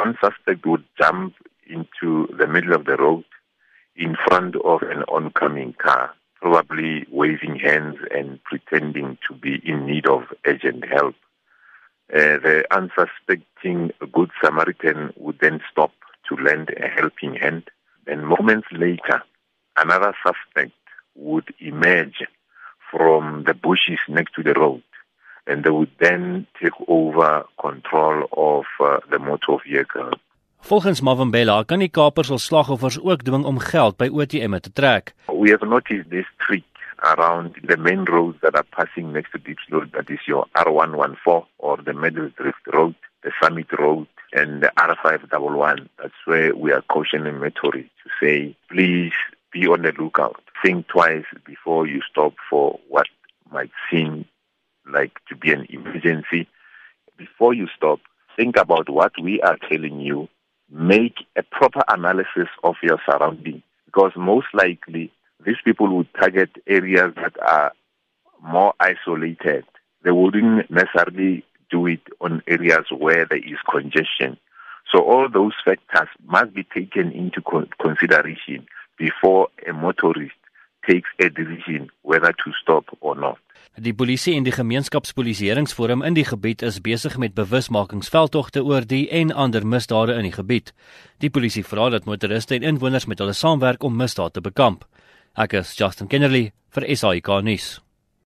one suspect would jump into the middle of the road in front of an oncoming car, probably waving hands and pretending to be in need of urgent help. Uh, the unsuspecting Good Samaritan would then stop to lend a helping hand. And moments later, another suspect would emerge from the bushes next to the road and they would then take over control of uh, the motor vehicle. Volgens Mavambela kan die kapers hul slagoffers ook dwing om geld by ATM'e te trek. We have noticed this trick around the main roads that are passing next to Diepsloot, that is your R114 or the Middle Drift Road, the Summit Road, and the R511. That's where we are cautioning motorists to say, please be on the lookout. Think twice before you stop for what might seem like to be an emergency. Before you stop, think about what we are telling you. Make a proper analysis of your surroundings because most likely these people would target areas that are more isolated. They wouldn't necessarily do it on areas where there is congestion. So all those factors must be taken into consideration before a motorist takes a decision whether to stop or not. Die polisie en die gemeenskapspolisieeringsforum in die gebied is besig met bewusmakingsveldtogte oor die en ander misdade in die gebied. Die polisie vra dat motoriste en inwoners met hulle saamwerk om misdaad te bekamp. Ek is Justin Kennerly vir SAK nuus.